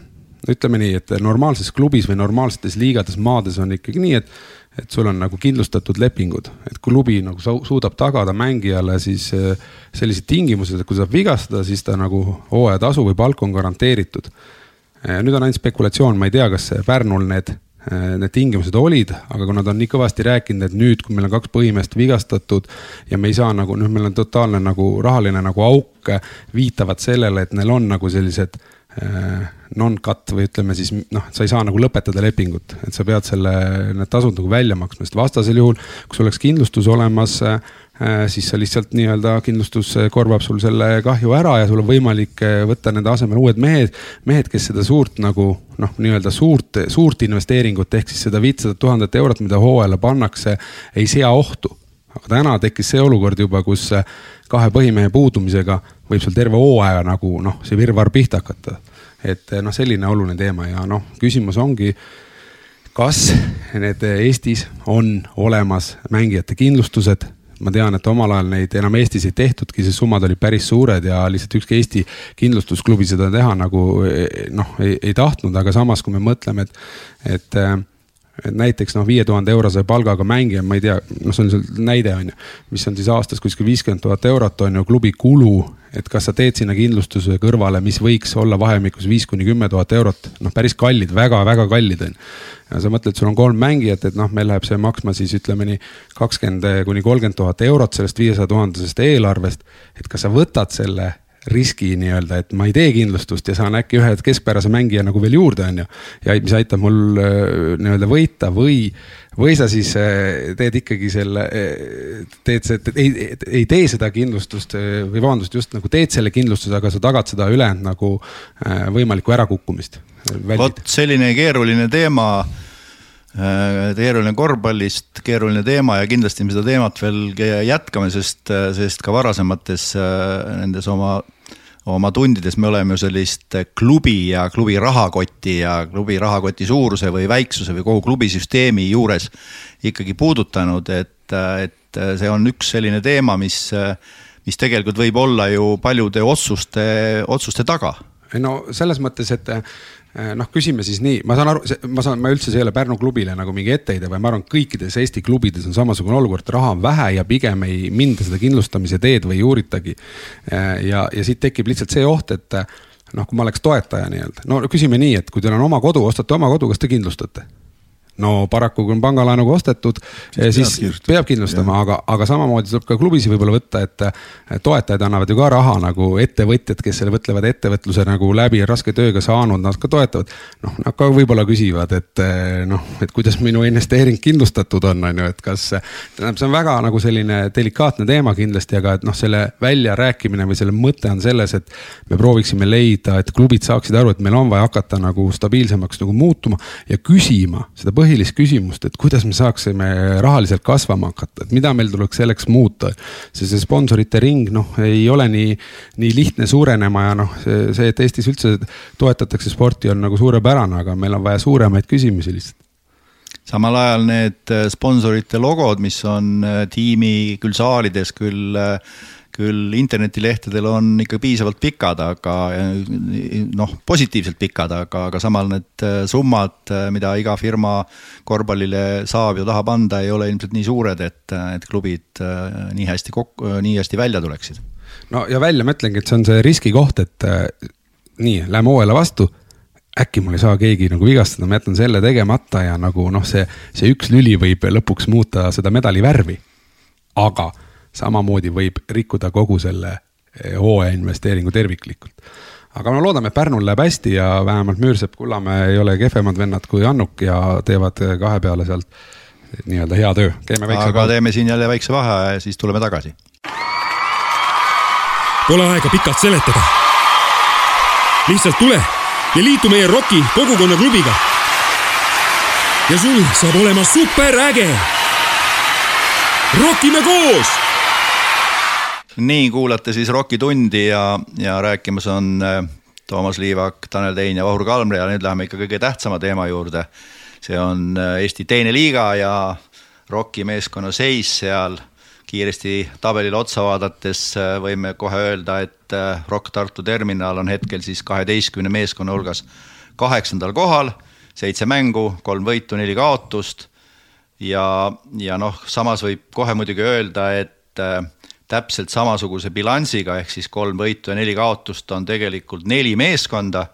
ütleme nii, et normaalses klubis või normaalsetes liigades, maades on ikkagi nii, et et sul on nagu kindlustatud lepingud, et klubi nagu suudab tagada mängijale siis äh, sellised tingimused, et kui ta saab vigastada, siis ta nagu hooajatasu või palk on garanteeritud. Äh, nüüd on ainult spekulatsioon, ma ei tea, kas Pärnul need need tingimused olid, aga kui nad on nii kõvasti rääkinud, et nüüd, kui meil on kaks põhimeest vigastatud ja me ei saa nagu noh, meil on totaalne nagu rahaline nagu auk, viitavad sellele, et neil on nagu sellised äh, non-cut või ütleme siis noh, sa ei saa nagu lõpetada lepingut, et sa pead selle, need tasud nagu välja maksma, sest vastasel juhul, kui sul oleks kindlustus olemas äh, Äh, siis sa lihtsalt nii-öelda kindlustus korvab sul selle kahju ära ja sul on võimalik äh, võtta nende asemel uued mehed, mehed, kes seda suurt nagu noh, nii-öelda suurt, suurt investeeringut ehk siis seda viitsadat tuhandet eurot, mida hooajale pannakse, ei sea ohtu. aga täna tekkis see olukord juba, kus äh, kahe põhimehe puudumisega võib sul terve hooaja nagu noh, see virvarr pihta hakata. et noh, selline oluline teema ja noh, küsimus ongi kas need Eestis on olemas mängijate kindlustused ma tean, et omal ajal neid enam Eestis ei tehtudki, sest summad olid päris suured ja lihtsalt ükski Eesti kindlustusklubi seda teha nagu noh, ei, tahtnud, aga samas, kui me mõtleme, et, et et näiteks noh, viie tuhande eurose palgaga mängija, ma ei tea, noh, see on see näide on ju, mis on siis aastas kuskil viiskümmend tuhat eurot on ju klubi kulu et kas sa teed sinna kindlustuse kõrvale, mis võiks olla vahemikus viis kuni kümme tuhat eurot, noh, päris kallid väga,, väga-väga kallid on ju. ja sa mõtled, sul on kolm mängijat, et noh, meil läheb see maksma siis ütleme nii kakskümmend kuni kolmkümmend tuhat eurot sellest viiesaja tuhandesest eelarvest. et kas sa võtad selle riski nii-öelda, et ma ei tee kindlustust ja saan äkki ühe keskpärase mängija nagu veel juurde, on ju. ja mis aitab mul äh, nii-öelda võita või või sa siis äh, teed ikkagi selle, äh, teed see, ei, ei tee seda kindlustust või vabandust, just nagu teed selle kindlustuse, aga sa tagad seda ülejäänud nagu võimalikku ärakukkumist. vot selline keeruline teema keeruline korvpallist, keeruline teema ja kindlasti me seda teemat veel jätkame, sest, sest ka varasemates nendes oma oma tundides me oleme ju sellist klubi ja klubi rahakoti ja klubi rahakoti suuruse või väiksuse või kogu klubisüsteemi juures ikkagi puudutanud, et, et see on üks selline teema, mis, mis tegelikult võib olla ju paljude otsuste, otsuste taga. No selles mõttes, et noh, küsime siis nii, ma saan aru, ma saan, ma üldse, see ei ole Pärnu klubile nagu mingi etteheide, vaid ma arvan, kõikides Eesti klubides on samasugune olukord, raha on vähe ja pigem ei minda seda kindlustamise teed või ei uuritagi. Eh, ja, ja siit tekib lihtsalt see oht, et noh, kui ma oleks toetaja nii-öelda, no küsime nii, et kui teil on oma kodu, ostate oma kodu, kas te kindlustate? No paraku, kui on pangalaenuga ostetud, siis peab, kindlustama, aga, aga samamoodi tuleb ka klubisid võib-olla võtta, et toetajad annavad ju ka raha nagu ettevõtjad, kes selle mõtlevad ettevõtluse nagu läbi raske tööga saanud, nad ka toetavad. noh, nad ka võib-olla küsivad, et noh, et kuidas minu investeering kindlustatud on, on ju, et kas. tähendab, see on väga nagu selline delikaatne teema kindlasti, aga et noh, selle väljarääkimine või selle mõte on selles, et me prooviksime leida, et klubid saaksid aru, et meil on vaja hakata nagu stabiilsemaks nagu muutuma ja küsima seda põhjust põhilist küsimust, et kuidas me saaksime rahaliselt kasvama hakata, et mida meil tuleks selleks muuta. see, see sponsorite ring, noh, ei ole nii, nii lihtne suurenema ja noh, see, et Eestis üldse toetatakse sporti, on nagu suurepärane, aga meil on vaja suuremaid küsimusi lihtsalt samal ajal need sponsorite logod, mis on äh, tiimi küll saalides, küll äh, küll internetilehtedel on ikka piisavalt pikad, aga noh, positiivselt pikad, aga, aga samal need äh, summad, äh, mida iga firma korvpallile saab ja tahab anda, ei ole ilmselt nii suured, et, et klubid nii hästi kokku, nii hästi välja tuleksid. no ja välja ma ütlengi, et see on see riskikoht, et nii, lähme hooajale vastu äkki mul ei saa keegi nagu vigastada, ma jätan selle tegemata ja nagu noh, see, see üks lüli võib lõpuks muuta seda medali värvi. aga samamoodi võib rikkuda kogu selle eh, hooaja investeeringu terviklikult. aga no loodame, Pärnul läheb hästi ja vähemalt Müürsepp, Kullamäe ei ole kehvemad vennad kui Annuk ja teevad eh, kahe peale sealt nii-öelda hea töö. aga peale. teeme siin jälle väikse vaheaja ja siis tuleme tagasi. Pole aega pikalt seletada. lihtsalt tule ja liitu meie ROK-i kogukonnaklubiga. ja sul saab olema superäge. rokime koos nii, kuulate siis Rocki tundi ja, ja rääkimas on äh, Toomas Liivak, Tanel Tein ja Vahur Kalmre ja nüüd läheme ikka kõige tähtsama teema juurde. see on äh, Eesti teine liiga ja Rocki meeskonna seis seal. kiiresti tabelile otsa vaadates äh, võime kohe öelda, et Rock Tartu terminal on hetkel siis kaheteistkümne meeskonna hulgas kaheksandal kohal, seitse mängu, kolm võitu, neli kaotust. ja, ja noh, samas võib kohe muidugi öelda, et täpselt samasuguse bilansiga, ehk siis kolm võitu ja neli kaotust on tegelikult neli meeskonda.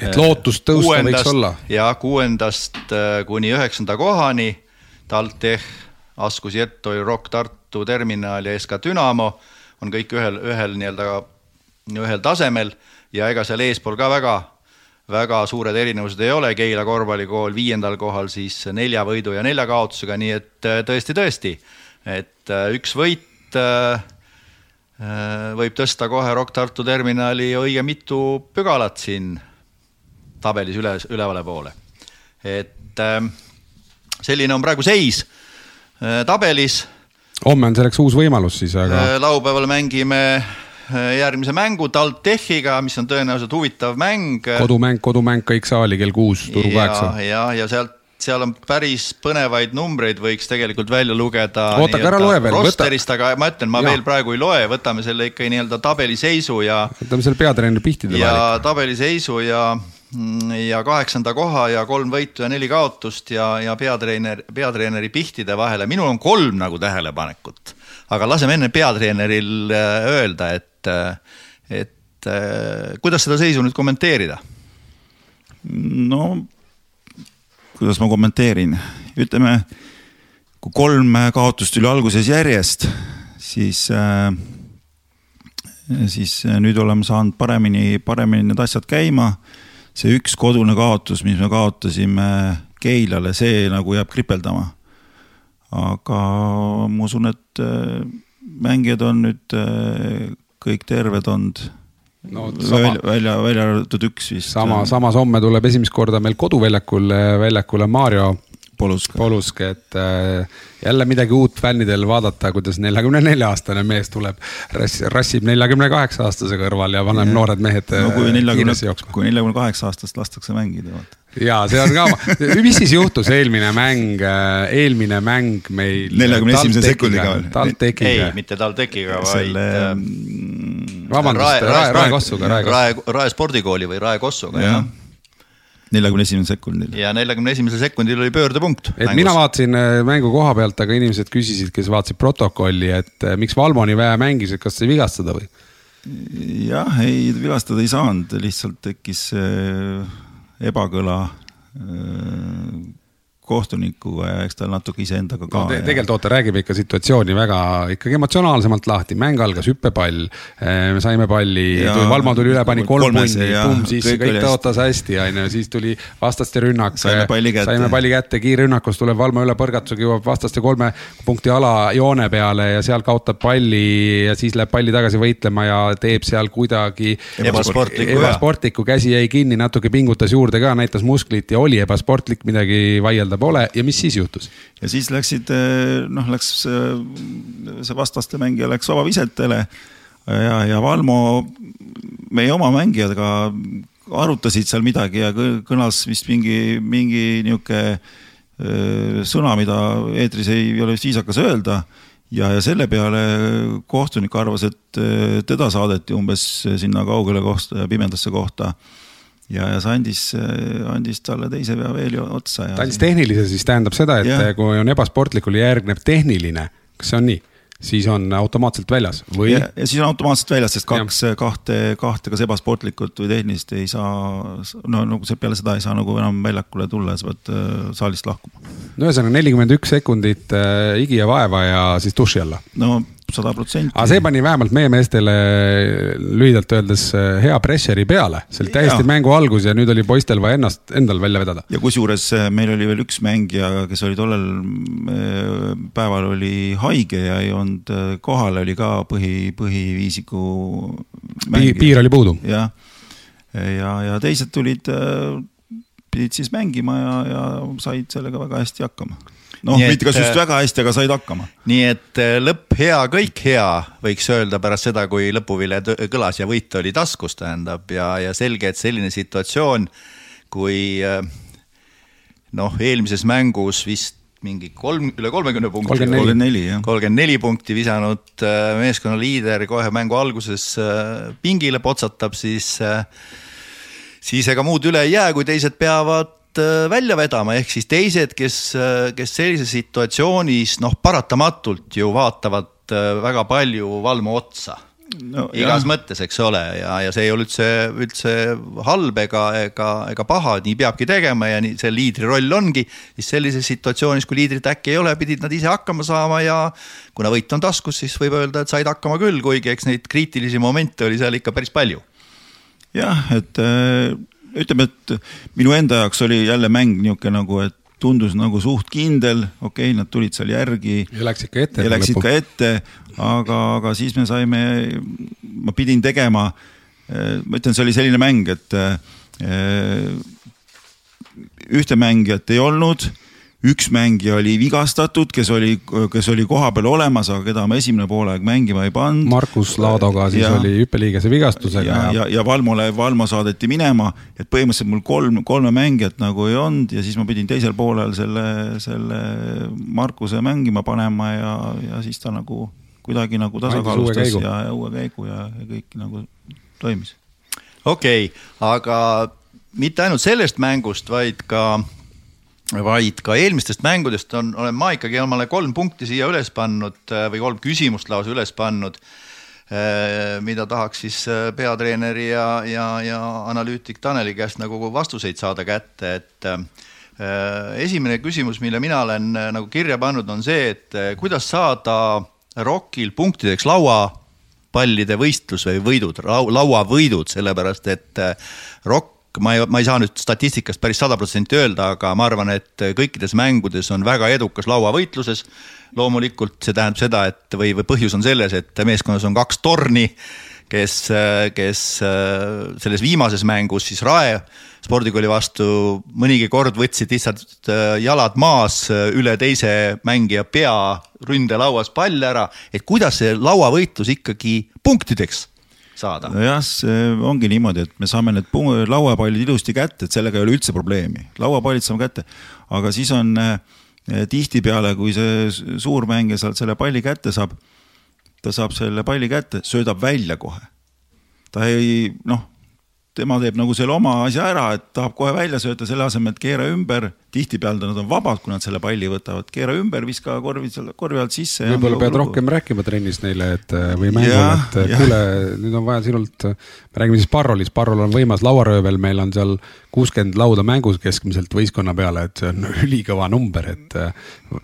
et lootust tõusta võiks olla. ja kuuendast äh, kuni üheksanda kohani, TalTech, Askus Jetoi, Rock Tartu Terminal ja SK Dünamo on kõik ühel, ühel nii-öelda, ühel tasemel ja ega seal eespool ka väga väga suured erinevused ei ole, Keila korvpallikool viiendal kohal siis nelja võidu ja nelja kaotusega, nii et äh, tõesti, tõesti, et äh, üks võit et äh, äh, võib tõsta kohe Rock Tartu terminali õige mitu pügalat siin tabelis üle, ülevale poole. et äh, selline on praegu seis tabelis. homme on selleks uus võimalus siis, aga. laupäeval mängime järgmise mängu TalTechiga, mis on tõenäoliselt huvitav mäng. kodumäng, kodumäng kõik saali kell kuus, Turu kaheksa. ja, ja, ja sealt seal on päris põnevaid numbreid, võiks tegelikult välja lugeda. oota, aga ära loe veel. rosterist, aga ma ütlen, ma ja. veel praegu ei loe, võtame selle ikka nii-öelda tabeliseisu ja. võtame selle peatreeneri pihtide vahele. ja tabeliseisu ja, ja kaheksanda koha ja kolm võitu ja neli kaotust ja, ja peatreener, peatreeneri pihtide vahele, minul on kolm nagu tähelepanekut. aga laseme enne peatreeneril äh, öelda, et, äh, et äh, kuidas seda seisu nüüd kommenteerida? no kuidas ma kommenteerin, ütleme kui kolm kaotust tuli alguses järjest, siis äh,, siis nüüd oleme saanud paremini, paremini need asjad käima. see üks kodune kaotus, mis me kaotasime Keilale, see nagu jääb kripeldama. aga ma usun, et äh, mängijad on nüüd äh, kõik terved olnud no sama välja, välja, välja arvatud üks vist. sama, samas homme tuleb esimest korda meil koduväljakul, väljakule Mario Poluska. Polusk, et äh, jälle midagi uut fännidel vaadata, kuidas neljakümne nelja aastane mees tuleb, rass-, rassib neljakümne kaheksa aastase kõrval ja paneb noored mehed no kui äh, neljakümne kiiresti, jooksma. kui neljakümne kaheksa aastast lastakse mängida, vaata. Ja see on ka, mis siis juhtus eelmine mäng, eelmine mäng meil. 41 sekundiga veel. ei TalTechiga,, mitte TalTechiga, vaid selle äh, vabandust, Rae, Rae Kossuga, Rae Kossuga. Rae, Rae spordikooli või Rae Kossuga jah jah. neljakümne esimesel sekundil. ja neljakümne esimesel sekundil oli pöördepunkt. et mina vaatasin äh, mängu koha pealt, aga inimesed küsisid, kes vaatasid protokolli, et äh, miks Valmo nii vähe mängis, et kas sai vigastada või? jah, ei vigastada ei saanud, lihtsalt tekkis äh, ebakõla äh, kohtunikuga ja eks ta natuke iseendaga ka no, te. tegelikult oota, räägime ikka situatsiooni väga ikkagi emotsionaalsemalt lahti, mäng algas hüppepall. me saime palli, Valmo tuli üle, pani kolm punni, pumm sisse, kõik kõik ta hästi. hästi, onju, siis tuli vastaste rünnak. Saime palli kätte. saime palli kätte, kiirrünnakus tuleb Valmo üle põrgatusega, jõuab vastaste kolme punkti alajoone peale ja seal kaotab palli ja siis läheb palli tagasi võitlema ja teeb seal kuidagi Ebasportlikku, jah. ebasportlikku, käsi jäi kinni, natuke pingutas juurde ka, näitas musklit ja oli ebasportlik, midagi vaielda pole ja mis siis juhtus? ja siis läksid, noh, läks see see vastaste mängija läks vabavisetele ja, ja Valmo, meie oma mängijatega arutasid seal midagi ja kõ- kõlas vist mingi, mingi nihuke öö, sõna, mida eetris ei ole vist viisakas öelda. Ja, ja selle peale kohtunik arvas, et teda saadeti umbes sinna kaugele kohta, pimedasse kohta ja, ja see andis, andis talle teise pea veel otsa ja ta andis tehnilise, siis tähendab seda, et ja. kui on ebasportlikule järgneb tehniline, kas see on nii, siis on automaatselt väljas või ja, ja siis on automaatselt väljas, sest kaks, kahte, kahte kas ebasportlikut või tehnilist ei saa, no nagu see peale seda ei saa nagu enam väljakule tulla, sa pead äh, saalist lahkuma. no ühesõnaga nelikümmend üks sekundit äh, higi ja vaeva ja siis duši alla. no sada protsenti. aga see pani vähemalt meie meestele lühidalt öeldes hea pressure'i peale, see oli täiesti Jaa. mängu algus ja nüüd oli poistel vaja ennast endal välja vedada. ja kusjuures äh, meil oli veel üks mängija, kes oli tollel äh, päeval oli haige ja ei olnud äh, kohal, oli ka põhi, põhiviisiku. piir, piir oli puudu. jah, ja, ja teised tulid, pidid siis mängima ja, ja said sellega väga hästi hakkama. noh, mitte kas just väga hästi, aga said hakkama nii et äh, lõpp hea, kõik hea, võiks öelda pärast seda, kui lõpuvile kõlas ja võit oli taskus, tähendab ja, ja selge, et selline situatsioon, kui äh, noh, eelmises mängus vist mingi kolm, üle kolmekümne punkti. 34. kolmkümmend neli jah. kolmkümmend neli punkti visanud äh, meeskonna liider kohe mängu alguses pingile potsatab, siis, siis ega muud üle ei jää, kui teised peavad välja vedama, ehk siis teised, kes, kes sellises situatsioonis noh, paratamatult ju vaatavad äh, väga palju Valmo otsa no, igas mõttes, eks ole, ja, ja see ei ole üldse, üldse halb ega, ega, ega paha, nii peabki tegema ja nii see liidri roll ongi. siis sellises situatsioonis, kui liidrit äkki ei ole, pidid nad ise hakkama saama ja kuna võit on taskus, siis võib öelda, et said hakkama küll, kuigi eks neid kriitilisi momente oli seal ikka päris palju. jah, et äh, ütleme, et minu enda jaoks oli jälle mäng niisugune nagu, et tundus nagu suht kindel, okei okay,, nad tulid seal järgi ja läks ikka ette. ja läksid ka ette, aga, aga siis me saime, ma pidin tegema, ma ütlen, see oli selline mäng, et äh, ühte mängijat ei olnud üks mängija oli vigastatud, kes oli, kes oli kohapeal olemas, aga keda ma esimene poolaeg mängima ei pannud. Markus Laadoga siis Ja- oli hüppeliigese vigastusega ja, ja, ja Valmole, Valmo saadeti minema, et põhimõtteliselt mul kolm, kolme mängijat nagu ei olnud ja siis ma pidin teisel poolel selle, selle Markuse mängima panema ja, ja siis ta nagu kuidagi nagu tasakaalustas ja, ja uue käigu ja, ja kõik nagu toimis. okei okay,, aga mitte ainult sellest mängust, vaid ka, vaid ka eelmistest mängudest on, olen ma ikkagi omale kolm punkti siia üles pannud äh, või kolm küsimust lausa üles pannud, mida tahaks siis äh, peatreeneri ja, ja, ja analüütik Taneli käest nagu vastuseid saada kätte, et äh, esimene küsimus, mille mina olen äh, nagu kirja pannud, on see, et äh, kuidas saada ROK-il punktideks lauapallide võistlus või võidud, lauavõidud, sellepärast et äh, ROK ma ei, ma ei saa nüüd statistikast päris sada protsenti öelda, aga ma arvan, et kõikides mängudes on väga edukas lauavõitluses. loomulikult see tähendab seda, et või, või põhjus on selles, et meeskonnas on kaks torni, kes, kes selles viimases mängus siis Rae spordikooli vastu mõnigi kord võtsid lihtsalt jalad maas üle teise mängija pea ründelauas pall ära, et kuidas see lauavõitlus ikkagi punktideks saada. nojah, see ongi niimoodi, et me saame need lauapallid ilusti kätte, et sellega ei ole üldse probleemi, lauapallid saame kätte, aga siis on äh, tihtipeale, kui see suur mängija sealt selle palli kätte saab, ta saab selle palli kätte, söödab välja kohe. ta ei noh, tema teeb nagu selle oma asja ära, et tahab kohe välja sööta, selle asemel, et keera ümber. tihtipeale nad on vabad, kui nad selle palli võtavad, keera ümber, viska korvi seal korvi alt sisse. võib-olla pead lugu. rohkem rääkima trennis neile, et või mängul, et ja. kuule, nüüd on vaja sinult, me räägime siis Parrolis, Parrol on võimas lauaröövel, meil on seal kuuskümmend lauda mängus keskmiselt võistkonna peale, et see on ülikõva number, et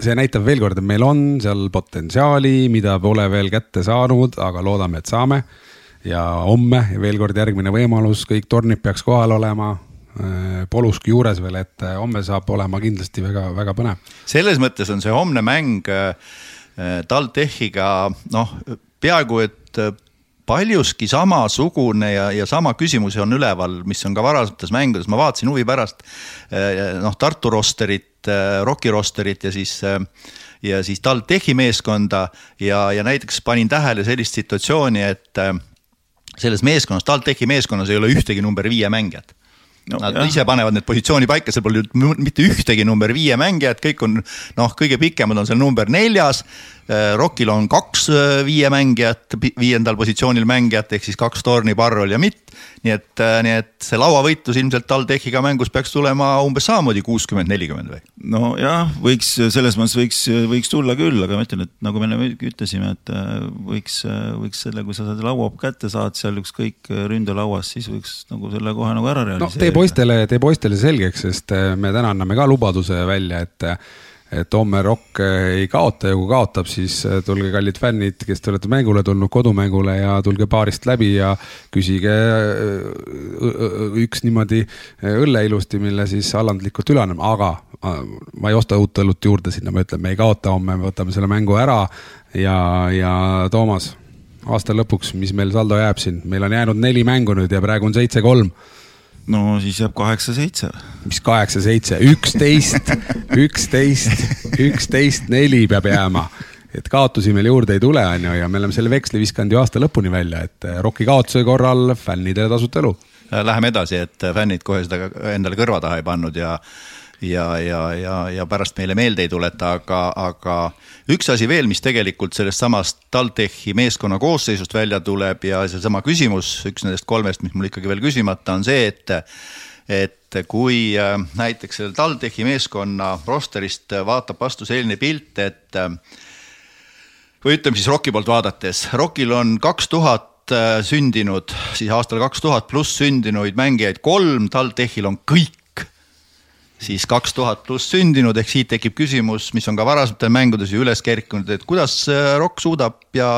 see näitab veel kord, et meil on seal potentsiaali, mida pole veel kätte saanud, aga loodame, et saame ja homme veel kord järgmine võimalus, kõik tornid peaks kohal olema. Äh, Poluski juures veel, et äh, homme saab olema kindlasti väga-väga põnev. selles mõttes on see homne mäng äh, TalTechiga noh, peaaegu et paljuski samasugune ja, ja sama küsimusi on üleval, mis on ka varasemates mängudes, ma vaatasin huvi pärast noh, Tartu rosterit, Rocki rosterit ja siis ja siis TalTechi meeskonda ja, ja näiteks panin tähele sellist situatsiooni, et selles meeskonnas, TalTechi meeskonnas ei ole ühtegi number viie mängijat no,. Nad jah. ise panevad need positsiooni paika, seal pole mitte ühtegi number viie mängijat, kõik on noh, kõige pikemad on seal number neljas. Äh, Rockil on kaks äh, viie mängijat, viiendal positsioonil mängijat ehk siis kaks Torni, Parrol ja Mitt. nii et, äh, nii et see lauavõitlus ilmselt TalTechiga mängus peaks tulema umbes samamoodi kuuskümmend, nelikümmend või? nojah, võiks selles mõttes võiks, võiks tulla küll, aga ma ütlen, et nagu me enne ütlesime, et võiks, võiks selle, kui sa selle laua kätte saad seal ükskõik ründelauas, siis võiks nagu selle kohe nagu ära realiseerida no,. tee poistele, tee poistele selgeks, sest me täna anname ka lubaduse välja, et et homme Rock eh, ei kaota ja kui kaotab, siis eh, tulge, kallid fännid, kes te olete mängule tulnud, kodumängule ja tulge baarist läbi ja küsige eh, üks niimoodi õlle ilusti, mille siis alandlikult üle anname, aga ma ei osta uut õlut juurde sinna, ma ütlen, me ei kaota homme, me võtame selle mängu ära. Ja, ja Toomas, aasta lõpuks, mis meil saldo jääb siin, meil on jäänud neli mängu nüüd ja praegu on seitse-kolm no siis jääb kaheksa-seitse. mis kaheksa-seitse, üksteist, üksteist, üksteist, neli peab jääma. et kaotusi meil juurde ei tule, on ju, ja me oleme selle veksli viskanud ju aasta lõpuni välja, et ROK-i kaotuse korral fännidele tasuta elu. Läheme edasi, et fännid kohe seda endale kõrva taha ei pannud ja ja, ja, ja, ja pärast meile meelde ei tuleta, aga, aga üks asi veel, mis tegelikult sellest samast TalTechi meeskonna koosseisust välja tuleb ja seesama küsimus, üks nendest kolmest, mis mul ikkagi veel küsimata, on see, et et kui äh, näiteks selle TalTechi meeskonna rosterist vaatab vastu selline pilt, et äh, või ütleme siis Rocki poolt vaadates, Rockil on kaks tuhat äh, sündinud, siis aastal kaks tuhat pluss sündinuid mängijaid kolm, TalTechil on kõik siis kaks tuhat pluss sündinud, ehk siit tekib küsimus, mis on ka varasematel mängudes ju üles kerkinud, et kuidas äh, ROK suudab ja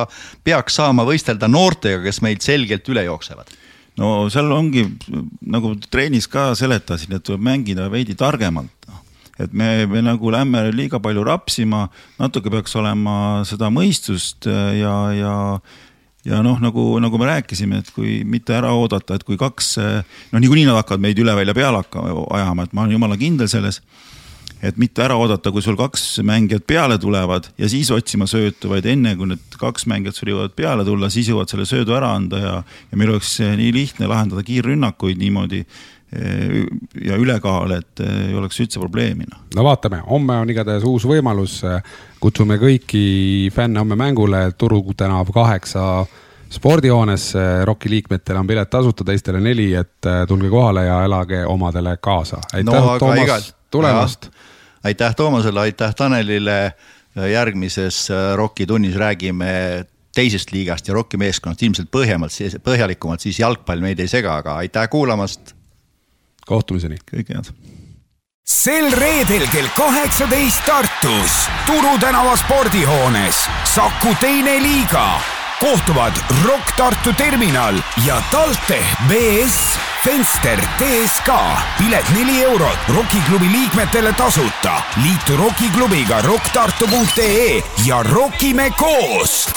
peaks saama võistelda noortega, kes meilt selgelt üle jooksevad? no seal ongi nagu trennis ka seletasin, et tuleb mängida veidi targemalt et me, me nagu lähme liiga palju rapsima, natuke peaks olema seda mõistust äh, ja, ja ja noh, nagu, nagu me rääkisime, et kui mitte ära oodata, et kui kaks, noh, niikuinii nad hakkavad meid üle välja peale hakkama ajama, et ma olen jumala kindel selles. et mitte ära oodata, kui sul kaks mängijat peale tulevad ja siis otsima söötu, vaid enne kui need kaks mängijat sul jõuavad peale tulla, siis jõuad selle söödu ära anda ja, ja meil oleks nii lihtne lahendada kiirrünnakuid niimoodi ja ülekaal, et ei oleks üldse probleemi. No vaatame, homme on igatahes uus võimalus. kutsume kõiki fänne homme mängule Turu tänav kaheksa spordihoonesse. ROK-i liikmetele on pilet tasuta, teistele neli, et tulge kohale ja elage omadele kaasa. aitäh no,, Toomas igal... tulemast. aitäh Toomasele, aitäh Tanelile. järgmises ROK-i tunnis räägime teisest liigast ja ROK-i meeskonnast ilmselt põhjemalt, põhjalikumalt, siis jalgpall meid ei sega, aga aitäh kuulamast kohtumiseni. kõike head sel reedel kell kaheksateist Tartus Turu tänava spordihoones Saku teine liiga kohtuvad Rock Tartu terminal ja TalTech BS Fenster TSK. pilet neli eurot, Rocki klubi liikmetele tasuta. liitu Rocki klubiga rocktartu.ee ja rockime koos